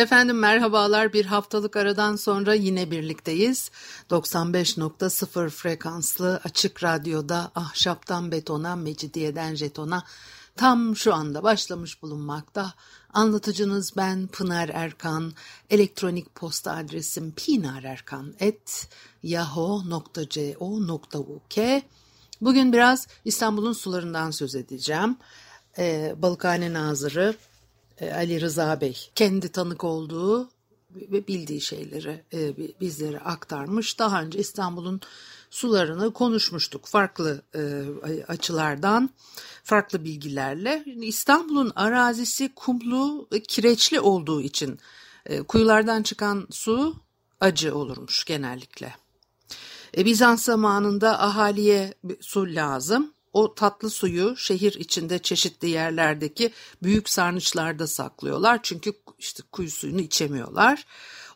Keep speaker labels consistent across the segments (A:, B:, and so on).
A: Efendim merhabalar bir haftalık aradan sonra yine birlikteyiz. 95.0 frekanslı açık radyoda ahşaptan betona, mecidiyeden jetona tam şu anda başlamış bulunmakta. Anlatıcınız ben Pınar Erkan. Elektronik posta adresim pinarerkan.yahoo.co.uk Bugün biraz İstanbul'un sularından söz edeceğim. Ee, Balıkhane Nazırı Ali Rıza Bey kendi tanık olduğu ve bildiği şeyleri e, bizlere aktarmış. Daha önce İstanbul'un sularını konuşmuştuk farklı e, açılardan, farklı bilgilerle. İstanbul'un arazisi kumlu, kireçli olduğu için kuyulardan çıkan su acı olurmuş genellikle. Bizans zamanında ahaliye su lazım o tatlı suyu şehir içinde çeşitli yerlerdeki büyük sarnıçlarda saklıyorlar. Çünkü işte kuyu suyunu içemiyorlar.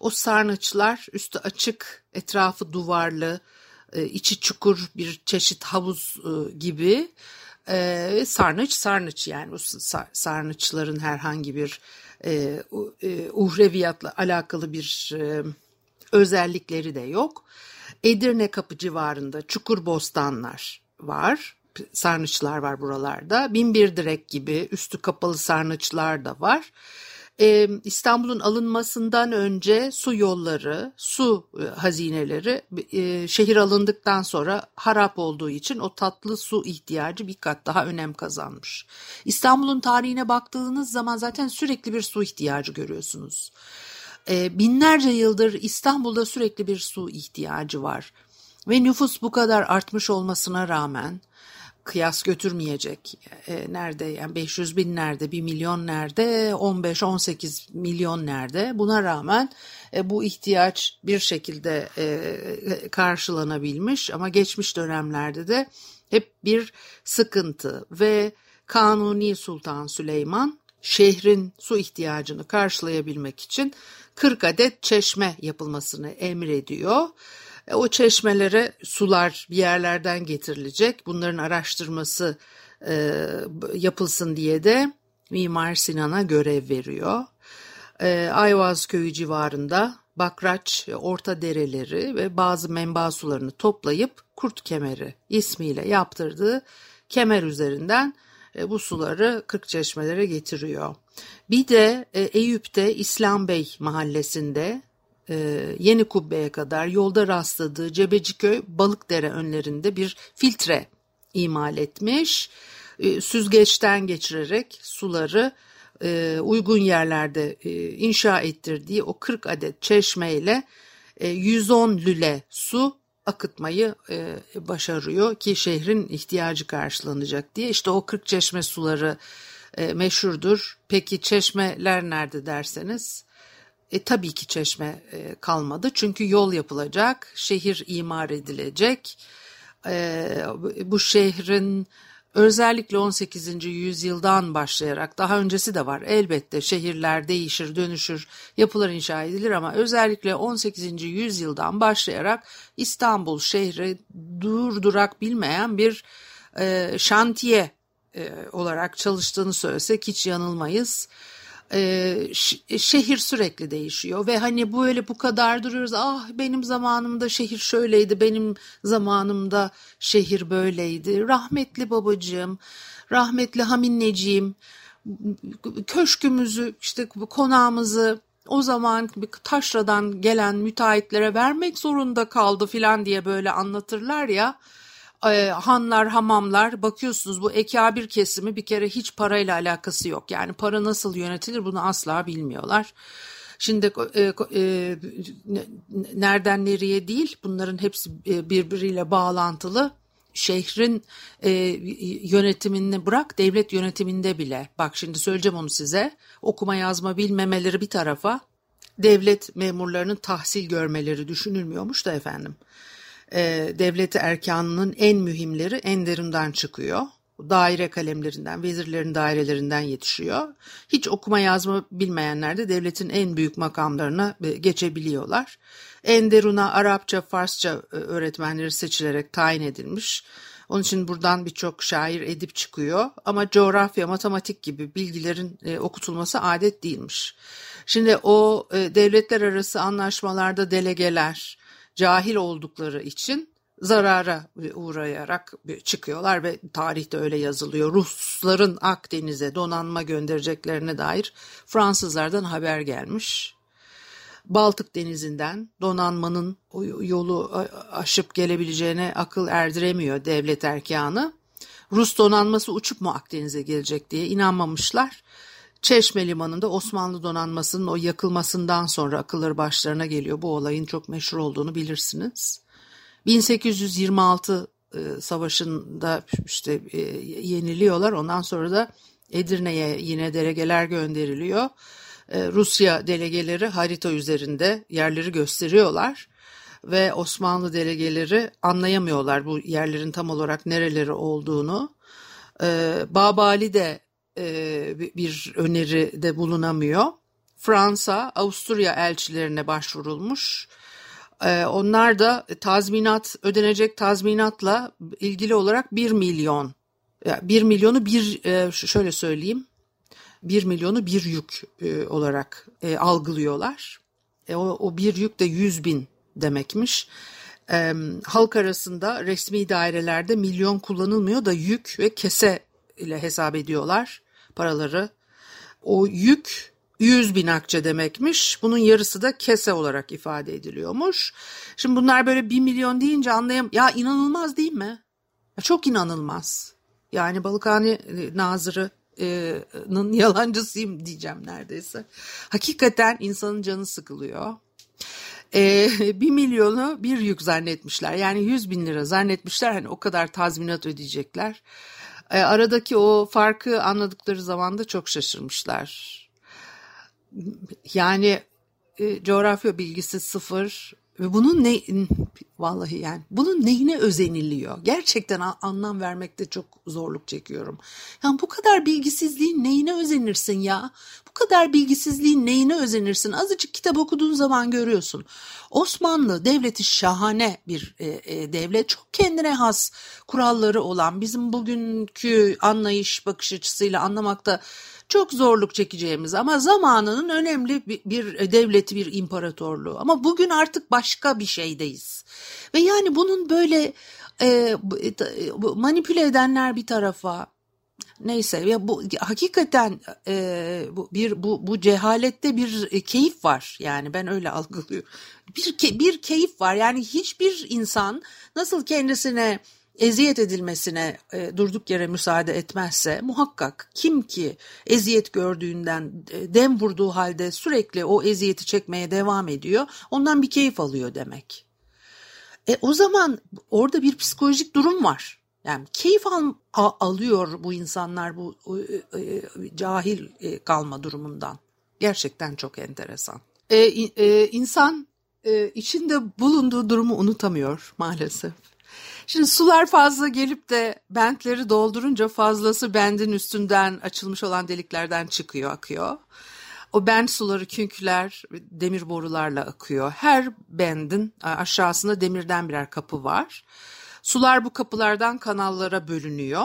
A: O sarnıçlar üstü açık, etrafı duvarlı, e, içi çukur bir çeşit havuz e, gibi e, sarnıç sarnıç yani o sarnıçların herhangi bir uhreviyatla alakalı bir özellikleri de yok. Edirne Kapı civarında çukur bostanlar var sarnıçlar var buralarda. Binbir direk gibi üstü kapalı sarnıçlar da var. Ee, İstanbul'un alınmasından önce su yolları, su e, hazineleri e, şehir alındıktan sonra harap olduğu için o tatlı su ihtiyacı bir kat daha önem kazanmış. İstanbul'un tarihine baktığınız zaman zaten sürekli bir su ihtiyacı görüyorsunuz. Ee, binlerce yıldır İstanbul'da sürekli bir su ihtiyacı var. Ve nüfus bu kadar artmış olmasına rağmen kıyas götürmeyecek. E, nerede yani 500 bin nerede, 1 milyon nerede, 15-18 milyon nerede. Buna rağmen e, bu ihtiyaç bir şekilde e, karşılanabilmiş ama geçmiş dönemlerde de hep bir sıkıntı ve Kanuni Sultan Süleyman şehrin su ihtiyacını karşılayabilmek için 40 adet çeşme yapılmasını emrediyor. E, o çeşmelere sular bir yerlerden getirilecek. Bunların araştırması e, yapılsın diye de Mimar Sinan'a görev veriyor. E, Ayvaz köyü civarında Bakraç, Orta Dereleri ve bazı menba sularını toplayıp Kurt Kemeri ismiyle yaptırdığı kemer üzerinden e, bu suları kırk çeşmelere getiriyor. Bir de e, Eyüp'te İslam Bey mahallesinde e, Yeni Kubbe'ye kadar yolda rastladığı Cebeciköy Balıkdere önlerinde bir filtre imal etmiş. E, süzgeçten geçirerek suları e, uygun yerlerde e, inşa ettirdiği o 40 adet çeşmeyle e, 110 lüle su akıtmayı e, başarıyor ki şehrin ihtiyacı karşılanacak diye. İşte o 40 çeşme suları e, meşhurdur. Peki çeşmeler nerede derseniz e, tabii ki çeşme e, kalmadı çünkü yol yapılacak, şehir imar edilecek. E, bu şehrin özellikle 18. yüzyıldan başlayarak daha öncesi de var elbette şehirler değişir, dönüşür, yapılar inşa edilir ama özellikle 18. yüzyıldan başlayarak İstanbul şehri durdurak bilmeyen bir e, şantiye e, olarak çalıştığını söylesek hiç yanılmayız şehir sürekli değişiyor ve hani böyle bu kadar duruyoruz. Ah benim zamanımda şehir şöyleydi benim zamanımda şehir böyleydi. Rahmetli babacığım rahmetli haminneciğim köşkümüzü işte konağımızı o zaman taşradan gelen müteahhitlere vermek zorunda kaldı filan diye böyle anlatırlar ya e, hanlar, hamamlar bakıyorsunuz bu ekabir kesimi bir kere hiç parayla alakası yok. Yani para nasıl yönetilir bunu asla bilmiyorlar. Şimdi e, e, nereden nereye değil bunların hepsi e, birbiriyle bağlantılı. şehrin e, yönetimini bırak devlet yönetiminde bile bak şimdi söyleyeceğim onu size okuma yazma bilmemeleri bir tarafa devlet memurlarının tahsil görmeleri düşünülmüyormuş da efendim. E, devleti erkanının en mühimleri Enderun'dan çıkıyor. Daire kalemlerinden, vezirlerin dairelerinden yetişiyor. Hiç okuma yazma bilmeyenler de devletin en büyük makamlarına e, geçebiliyorlar. Enderun'a Arapça, Farsça e, öğretmenleri seçilerek tayin edilmiş. Onun için buradan birçok şair edip çıkıyor ama coğrafya, matematik gibi bilgilerin okutulması adet değilmiş. Şimdi o devletler arası anlaşmalarda delegeler cahil oldukları için zarara uğrayarak çıkıyorlar ve tarihte öyle yazılıyor. Rusların Akdeniz'e donanma göndereceklerine dair Fransızlardan haber gelmiş. Baltık Denizi'nden donanmanın yolu aşıp gelebileceğine akıl erdiremiyor devlet erkanı. Rus donanması uçup mu Akdeniz'e gelecek diye inanmamışlar. Çeşme Limanı'nda Osmanlı donanmasının o yakılmasından sonra akılları başlarına geliyor. Bu olayın çok meşhur olduğunu bilirsiniz. 1826 e, savaşında işte e, yeniliyorlar. Ondan sonra da Edirne'ye yine delegeler gönderiliyor. E, Rusya delegeleri harita üzerinde yerleri gösteriyorlar ve Osmanlı delegeleri anlayamıyorlar bu yerlerin tam olarak nereleri olduğunu. Babali de bir öneride bulunamıyor. Fransa, Avusturya elçilerine başvurulmuş. Onlar da tazminat ödenecek tazminatla ilgili olarak 1 milyon, 1 milyonu bir şöyle söyleyeyim, 1 milyonu bir yük olarak algılıyorlar. E, o, o bir yük de 100 bin demekmiş. Halk arasında resmi dairelerde milyon kullanılmıyor da yük ve kese ile hesap ediyorlar paraları. O yük 100 bin akçe demekmiş. Bunun yarısı da kese olarak ifade ediliyormuş. Şimdi bunlar böyle 1 milyon deyince anlayam ya inanılmaz değil mi? Ya çok inanılmaz. Yani Balıkhane e, Nazırı'nın yalancısıyım diyeceğim neredeyse. Hakikaten insanın canı sıkılıyor. Ee, bir milyonu bir yük zannetmişler. Yani 100 bin lira zannetmişler. Hani o kadar tazminat ödeyecekler. Ee, aradaki o farkı anladıkları zaman da çok şaşırmışlar. Yani e, coğrafya bilgisi sıfır ve bunun ne vallahi yani bunun neyine özeniliyor? Gerçekten anlam vermekte çok zorluk çekiyorum. Yani bu kadar bilgisizliğin neyine özenirsin ya? Kadar bilgisizliğin neyine özenirsin? Azıcık kitap okuduğun zaman görüyorsun. Osmanlı devleti şahane bir e, e, devlet. Çok kendine has kuralları olan bizim bugünkü anlayış bakış açısıyla anlamakta çok zorluk çekeceğimiz ama zamanının önemli bir, bir devleti, bir imparatorluğu. Ama bugün artık başka bir şeydeyiz. Ve yani bunun böyle e, e manipüle edenler bir tarafa, neyse ya bu hakikaten e, bu bir bu bu cehalette bir e, keyif var yani ben öyle algılıyorum bir bir keyif var yani hiçbir insan nasıl kendisine eziyet edilmesine e, durduk yere müsaade etmezse muhakkak kim ki eziyet gördüğünden e, dem vurduğu halde sürekli o eziyeti çekmeye devam ediyor ondan bir keyif alıyor demek. E, o zaman orada bir psikolojik durum var. Yani keyif al, a, alıyor bu insanlar bu e, e, cahil e, kalma durumundan. Gerçekten çok enteresan. E, e, insan e, içinde bulunduğu durumu unutamıyor maalesef. Şimdi sular fazla gelip de bentleri doldurunca fazlası bendin üstünden açılmış olan deliklerden çıkıyor, akıyor. O bent suları künküler, demir borularla akıyor. Her bendin aşağısında demirden birer kapı var. Sular bu kapılardan kanallara bölünüyor.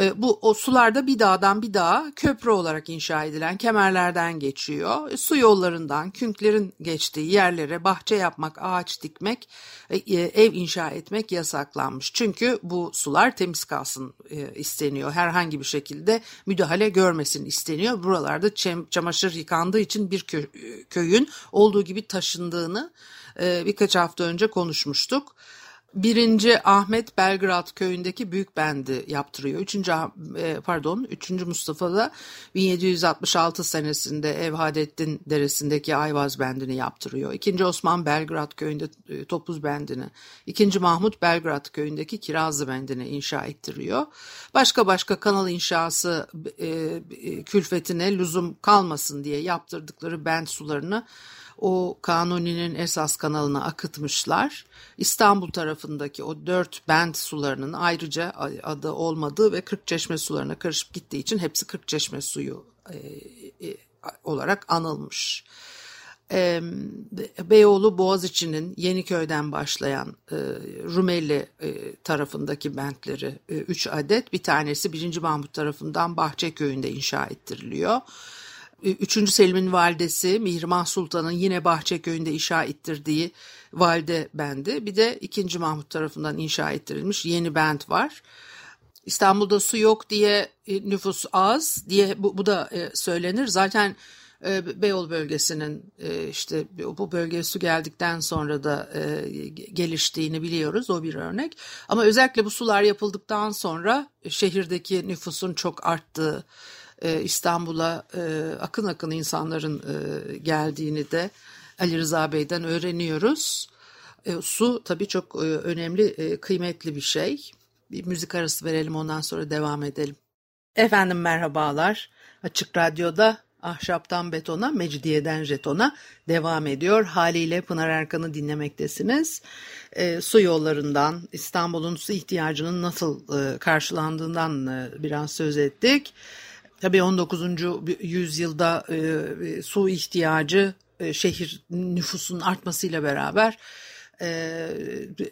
A: E, bu o sularda bir dağdan bir dağa köprü olarak inşa edilen kemerlerden geçiyor. E, su yollarından künklerin geçtiği yerlere bahçe yapmak, ağaç dikmek, e, ev inşa etmek yasaklanmış. Çünkü bu sular temiz kalsın isteniyor. Herhangi bir şekilde müdahale görmesin isteniyor. Buralarda çamaşır yıkandığı için bir köyün olduğu gibi taşındığını birkaç hafta önce konuşmuştuk. Birinci Ahmet Belgrad köyündeki büyük bendi yaptırıyor. Üçüncü e, pardon, üçüncü Mustafa da 1766 senesinde Evhadettin Deresi'ndeki Ayvaz bendini yaptırıyor. İkinci Osman Belgrad köyünde e, Topuz bendini. İkinci Mahmut Belgrad köyündeki Kirazlı bendini inşa ettiriyor. Başka başka kanal inşası e, külfetine lüzum kalmasın diye yaptırdıkları bend sularını o Kanuni'nin esas kanalına akıtmışlar. İstanbul tarafındaki o dört bend sularının ayrıca adı olmadığı ve Kırkçeşme sularına karışıp gittiği için hepsi Kırkçeşme suyu e, e, olarak anılmış. E, Beyoğlu Boğaziçi'nin Yeniköy'den başlayan e, Rumeli tarafındaki bentleri 3 e, adet. Bir tanesi 1. Mahmut tarafından Bahçeköy'ünde inşa ettiriliyor. Üçüncü Selim'in validesi Mihrimah Sultan'ın yine Bahçeköy'ünde inşa ettirdiği valide bendi. Bir de ikinci Mahmut tarafından inşa ettirilmiş yeni bent var. İstanbul'da su yok diye e, nüfus az diye bu, bu da e, söylenir. Zaten e, Beyoğlu bölgesinin işte bu bölgeye su geldikten sonra da geliştiğini biliyoruz. O bir örnek. Ama özellikle bu sular yapıldıktan sonra şehirdeki nüfusun çok arttığı e, İstanbul'a e, akın akın insanların e, geldiğini de Ali Rıza Bey'den öğreniyoruz. Su tabii çok önemli, kıymetli bir şey. Bir müzik arası verelim ondan sonra devam edelim. Efendim merhabalar. Açık Radyo'da Ahşaptan Betona, Mecidiyeden Jeton'a devam ediyor. Haliyle Pınar Erkan'ı dinlemektesiniz. E, su yollarından, İstanbul'un su ihtiyacının nasıl e, karşılandığından e, biraz söz ettik. Tabii 19. yüzyılda e, su ihtiyacı e, şehir nüfusunun artmasıyla beraber e,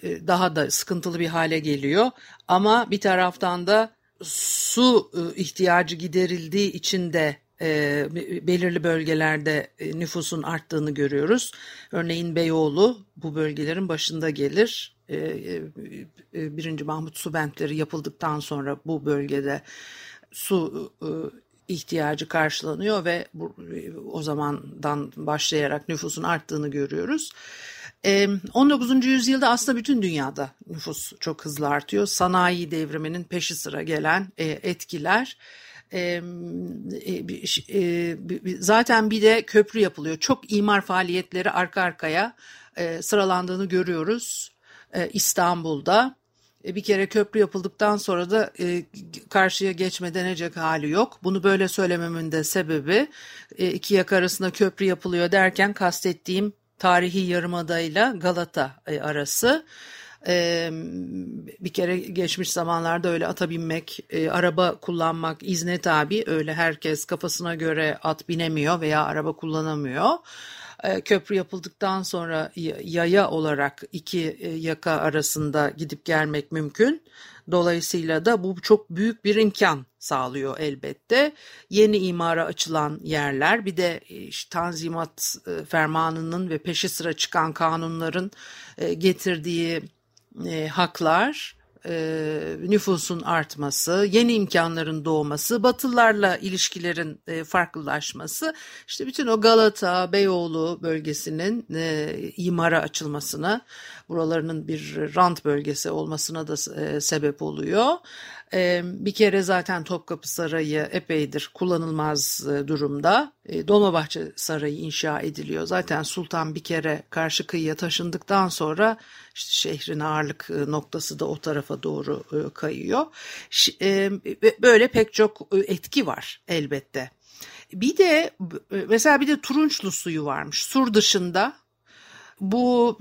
A: e, daha da sıkıntılı bir hale geliyor. Ama bir taraftan da su e, ihtiyacı giderildiği için de e, belirli bölgelerde e, nüfusun arttığını görüyoruz. Örneğin Beyoğlu bu bölgelerin başında gelir. E, e, Birinci Mahmut su bentleri yapıldıktan sonra bu bölgede su e, ihtiyacı karşılanıyor ve bu, o zamandan başlayarak nüfusun arttığını görüyoruz. 19. E, yüzyılda aslında bütün dünyada nüfus çok hızlı artıyor. Sanayi devriminin peşi sıra gelen e, etkiler. Zaten bir de köprü yapılıyor. Çok imar faaliyetleri arka arkaya sıralandığını görüyoruz İstanbul'da. E, bir kere köprü yapıldıktan sonra da e, karşıya geçme denecek hali yok. Bunu böyle söylememin de sebebi e, iki yaka arasında köprü yapılıyor derken kastettiğim tarihi yarımadayla Galata e, arası. Ee, bir kere geçmiş zamanlarda öyle ata binmek, e, araba kullanmak izne tabi. Öyle herkes kafasına göre at binemiyor veya araba kullanamıyor. E, köprü yapıldıktan sonra yaya olarak iki e, yaka arasında gidip gelmek mümkün. Dolayısıyla da bu çok büyük bir imkan sağlıyor elbette. Yeni imara açılan yerler bir de e, işte, Tanzimat Fermanı'nın ve peşi sıra çıkan kanunların getirdiği haklar e, nüfusun artması, yeni imkanların doğması, Batılılarla ilişkilerin e, farklılaşması, işte bütün o Galata, Beyoğlu bölgesinin e, imara açılmasına, buralarının bir rant bölgesi olmasına da sebep oluyor. E, bir kere zaten Topkapı Sarayı epeydir kullanılmaz e, durumda. E, Dolmabahçe Sarayı inşa ediliyor. Zaten Sultan bir kere karşı kıyıya taşındıktan sonra işte şehrin ağırlık e, noktası da o tarafa doğru e, kayıyor. E, böyle pek çok etki var elbette. Bir de mesela bir de Turunçlu suyu varmış. Sur dışında bu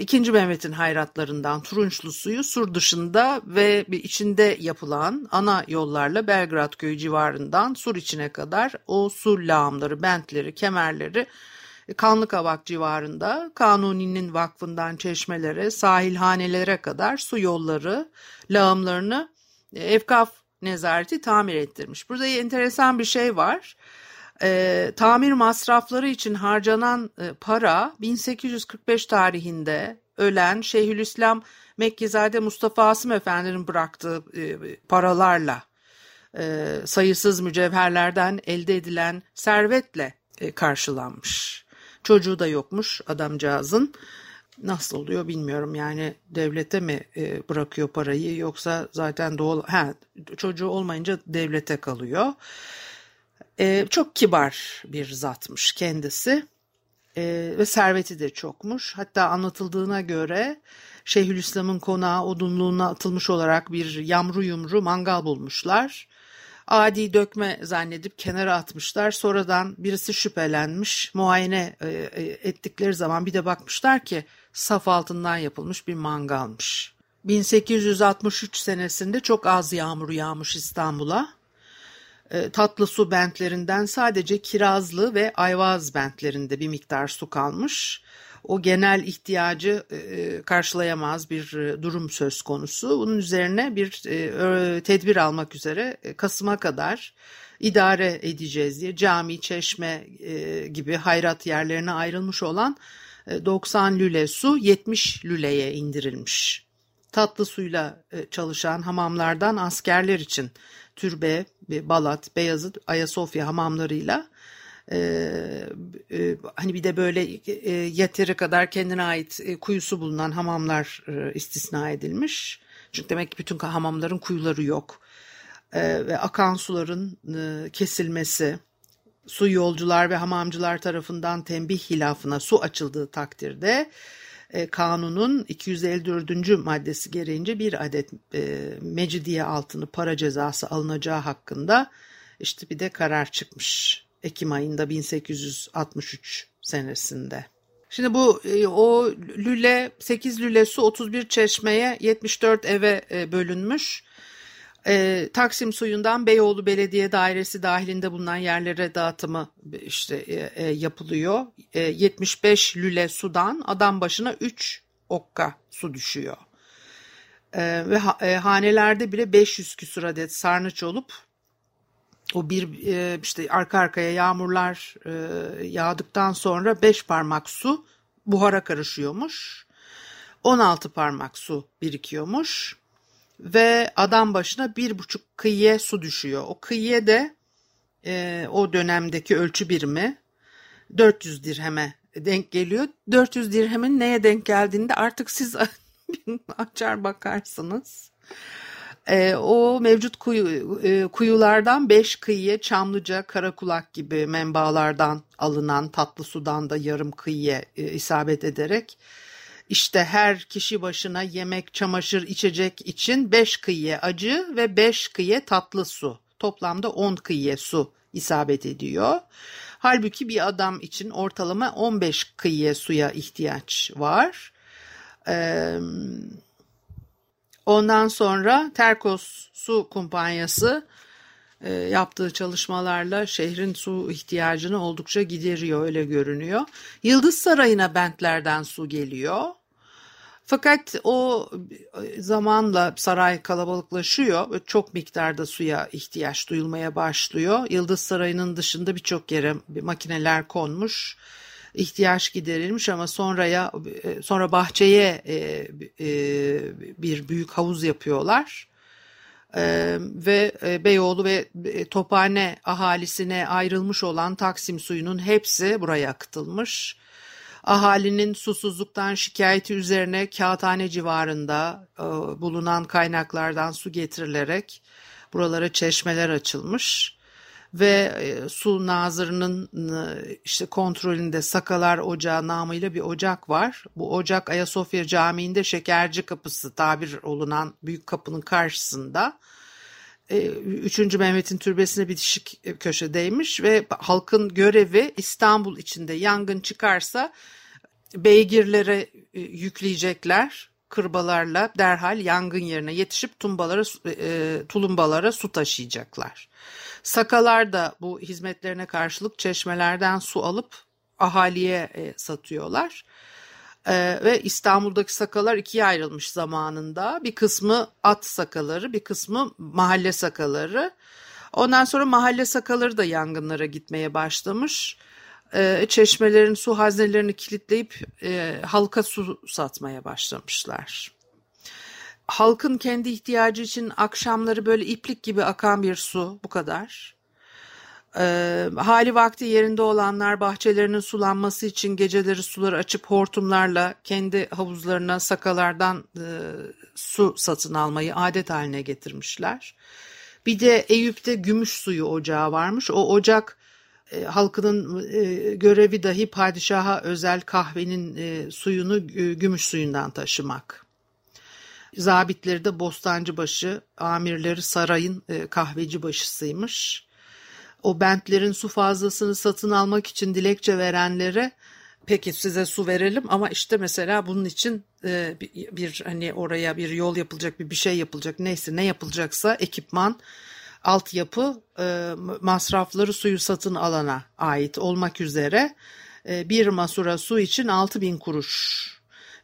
A: ikinci Mehmet'in hayratlarından Turunçlu suyu sur dışında ve içinde yapılan ana yollarla Belgrad köyü civarından sur içine kadar o sur lağımları, bentleri, kemerleri Kanlıkavak civarında Kanuni'nin vakfından çeşmelere, sahilhanelere kadar su yolları, lağımlarını e, Efkaf nezareti tamir ettirmiş. Burada enteresan bir şey var. E, tamir masrafları için harcanan e, para 1845 tarihinde ölen Şeyhülislam Mekkizade Mustafa Asım Efendi'nin bıraktığı e, paralarla e, sayısız mücevherlerden elde edilen servetle e, karşılanmış. Çocuğu da yokmuş adamcağızın. nasıl oluyor bilmiyorum yani devlete mi e, bırakıyor parayı yoksa zaten doğal ha, çocuğu olmayınca devlete kalıyor. E, çok kibar bir zatmış kendisi e, ve serveti de çokmuş. Hatta anlatıldığına göre Şeyhülislam'ın konağı odunluğuna atılmış olarak bir yamru yumru mangal bulmuşlar. Adi dökme zannedip kenara atmışlar. Sonradan birisi şüphelenmiş. Muayene e, e, ettikleri zaman bir de bakmışlar ki saf altından yapılmış bir mangalmış. 1863 senesinde çok az yağmur yağmış İstanbul'a. E, tatlı su bentlerinden sadece Kirazlı ve Ayvaz bentlerinde bir miktar su kalmış. O genel ihtiyacı e, karşılayamaz bir e, durum söz konusu. Bunun üzerine bir tedbir almak üzere Kasım'a kadar idare edeceğiz diye cami, çeşme gibi hayrat yerlerine ayrılmış olan 90 lüle su 70 lüleye indirilmiş. Tatlı suyla çalışan hamamlardan askerler için Türbe, Balat, Beyazıt, Ayasofya hamamlarıyla e, e, hani bir de böyle e, yeteri kadar kendine ait e, kuyusu bulunan hamamlar e, istisna edilmiş. Çünkü demek ki bütün hamamların kuyuları yok. E, ve akan suların e, kesilmesi, su yolcular ve hamamcılar tarafından tembih hilafına su açıldığı takdirde e, kanunun 254. maddesi gereğince bir adet e, mecidiye altını para cezası alınacağı hakkında işte bir de karar çıkmış Ekim ayında 1863 senesinde. Şimdi bu e, o lüle 8 lüle su 31 çeşmeye 74 eve e, bölünmüş. E, Taksim suyundan Beyoğlu Belediye Dairesi dahilinde bulunan yerlere dağıtımı işte e, e, yapılıyor. E, 75 lüle sudan adam başına 3 okka su düşüyor. E, ve ha, e, hanelerde bile 500 küsur adet sarnıç olup o bir e, işte arka arkaya yağmurlar e, yağdıktan sonra 5 parmak su buhara karışıyormuş. 16 parmak su birikiyormuş ve adam başına bir buçuk kıyıya su düşüyor. O kıyıya de e, o dönemdeki ölçü birimi 400 dirheme denk geliyor. 400 dirhemin neye denk geldiğinde artık siz açar bakarsınız. E, o mevcut kuyu, e, kuyulardan 5 kıyıya Çamlıca, Karakulak gibi menbaalardan alınan tatlı sudan da yarım kıyıya e, isabet ederek işte her kişi başına yemek, çamaşır, içecek için 5 kıyıya acı ve 5 kıyıya tatlı su. Toplamda 10 kıyıya su isabet ediyor. Halbuki bir adam için ortalama 15 kıyıya suya ihtiyaç var. Ee, ondan sonra Terkos Su Kumpanyası yaptığı çalışmalarla şehrin su ihtiyacını oldukça gideriyor öyle görünüyor. Yıldız Sarayı'na bentlerden su geliyor. Fakat o e, zamanla saray kalabalıklaşıyor ve çok miktarda suya ihtiyaç duyulmaya başlıyor. Yıldız Sarayı'nın dışında birçok yere makineler konmuş, ihtiyaç giderilmiş ama sonraya e, sonra bahçeye bir büyük havuz yapıyorlar ee, ve e, Beyoğlu ve e, Tophane ahalisine ayrılmış olan Taksim suyunun hepsi buraya akıtılmış. Ahalinin susuzluktan şikayeti üzerine Kağıthane civarında e, bulunan kaynaklardan su getirilerek buralara çeşmeler açılmış ve e, su nazırının e, işte kontrolünde Sakalar Ocağı namıyla bir ocak var. Bu ocak Ayasofya Camii'nde Şekerci Kapısı tabir olunan büyük kapının karşısında. E, üçüncü Mehmet'in türbesine bitişik köşedeymiş ve halkın görevi İstanbul içinde yangın çıkarsa beygirlere yükleyecekler kırbalarla derhal yangın yerine yetişip tumbalara, e, tulumbalara su taşıyacaklar. Sakalar da bu hizmetlerine karşılık çeşmelerden su alıp ahaliye e, satıyorlar. E, ve İstanbul'daki sakalar ikiye ayrılmış zamanında. Bir kısmı at sakaları, bir kısmı mahalle sakaları. Ondan sonra mahalle sakaları da yangınlara gitmeye başlamış. E, çeşmelerin su haznelerini kilitleyip e, halka su satmaya başlamışlar halkın kendi ihtiyacı için akşamları böyle iplik gibi akan bir su bu kadar. Ee, hali vakti yerinde olanlar bahçelerinin sulanması için geceleri suları açıp hortumlarla kendi havuzlarına sakalardan e, su satın almayı adet haline getirmişler. Bir de Eyüp'te gümüş suyu ocağı varmış. O ocak e, halkının e, görevi dahi padişaha özel kahvenin e, suyunu e, gümüş suyundan taşımak. Zabitleri de Bostancıbaşı, amirleri sarayın e, kahveci başısıymış. O bentlerin su fazlasını satın almak için dilekçe verenlere peki size su verelim ama işte mesela bunun için e, bir, bir hani oraya bir yol yapılacak bir bir şey yapılacak neyse ne yapılacaksa ekipman altyapı e, masrafları suyu satın alana ait olmak üzere e, bir masura su için 6 bin kuruş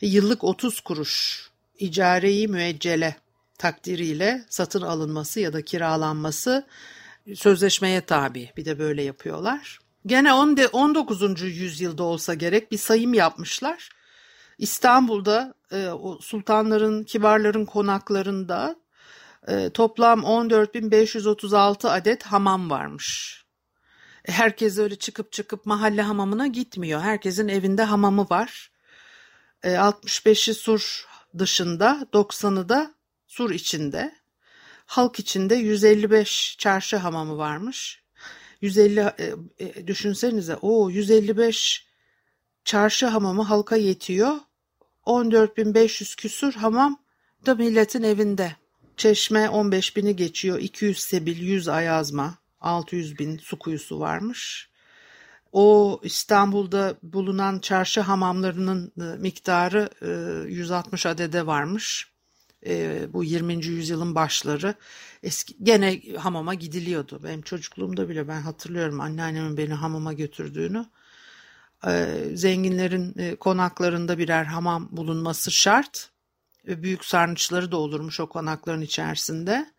A: yıllık 30 kuruş icareyi müeccele takdiriyle satın alınması ya da kiralanması sözleşmeye tabi. Bir de böyle yapıyorlar. Gene 19. yüzyılda olsa gerek bir sayım yapmışlar. İstanbul'da e, sultanların, kibarların konaklarında e, toplam 14.536 adet hamam varmış. Herkes öyle çıkıp çıkıp mahalle hamamına gitmiyor. Herkesin evinde hamamı var. E, 65'i sur dışında, 90'ı da sur içinde. Halk içinde 155 çarşı hamamı varmış. 150 e, e, düşünsenize o 155 çarşı hamamı halka yetiyor. 14.500 küsur hamam da milletin evinde. Çeşme 15 bini geçiyor. 200 sebil, 100 ayazma, 600 bin su kuyusu varmış. O İstanbul'da bulunan çarşı hamamlarının e, miktarı 160 adede varmış e, bu 20. yüzyılın başları eski gene hamama gidiliyordu. Benim çocukluğumda bile ben hatırlıyorum anneannemin beni hamama götürdüğünü. E, zenginlerin e, konaklarında birer hamam bulunması şart. E, büyük sarnıçları da olurmuş o konakların içerisinde.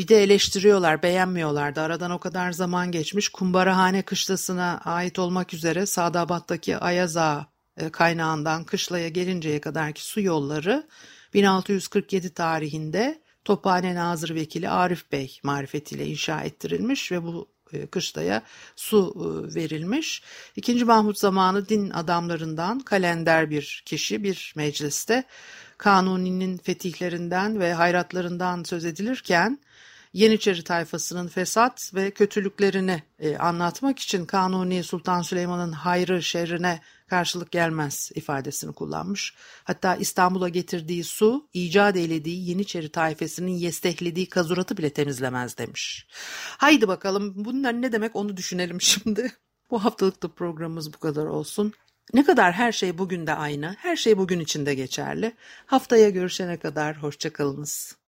A: Bir de eleştiriyorlar, beğenmiyorlardı. Aradan o kadar zaman geçmiş. Kumbarahane kışlasına ait olmak üzere Sadabat'taki Ayaz Ağa e, kaynağından kışlaya gelinceye kadarki su yolları 1647 tarihinde Tophane Nazır Vekili Arif Bey marifetiyle inşa ettirilmiş ve bu e, kışlaya su e, verilmiş. İkinci Mahmut zamanı din adamlarından kalender bir kişi bir mecliste Kanuni'nin fetihlerinden ve hayratlarından söz edilirken Yeniçeri tayfasının fesat ve kötülüklerini e, anlatmak için Kanuni Sultan Süleyman'ın hayrı şerrine karşılık gelmez ifadesini kullanmış. Hatta İstanbul'a getirdiği su icat eylediği Yeniçeri tayfasının yestehlediği kazuratı bile temizlemez demiş. Haydi bakalım bunlar ne demek onu düşünelim şimdi. Bu haftalık da programımız bu kadar olsun. Ne kadar her şey bugün de aynı, her şey bugün içinde geçerli. Haftaya görüşene kadar hoşçakalınız.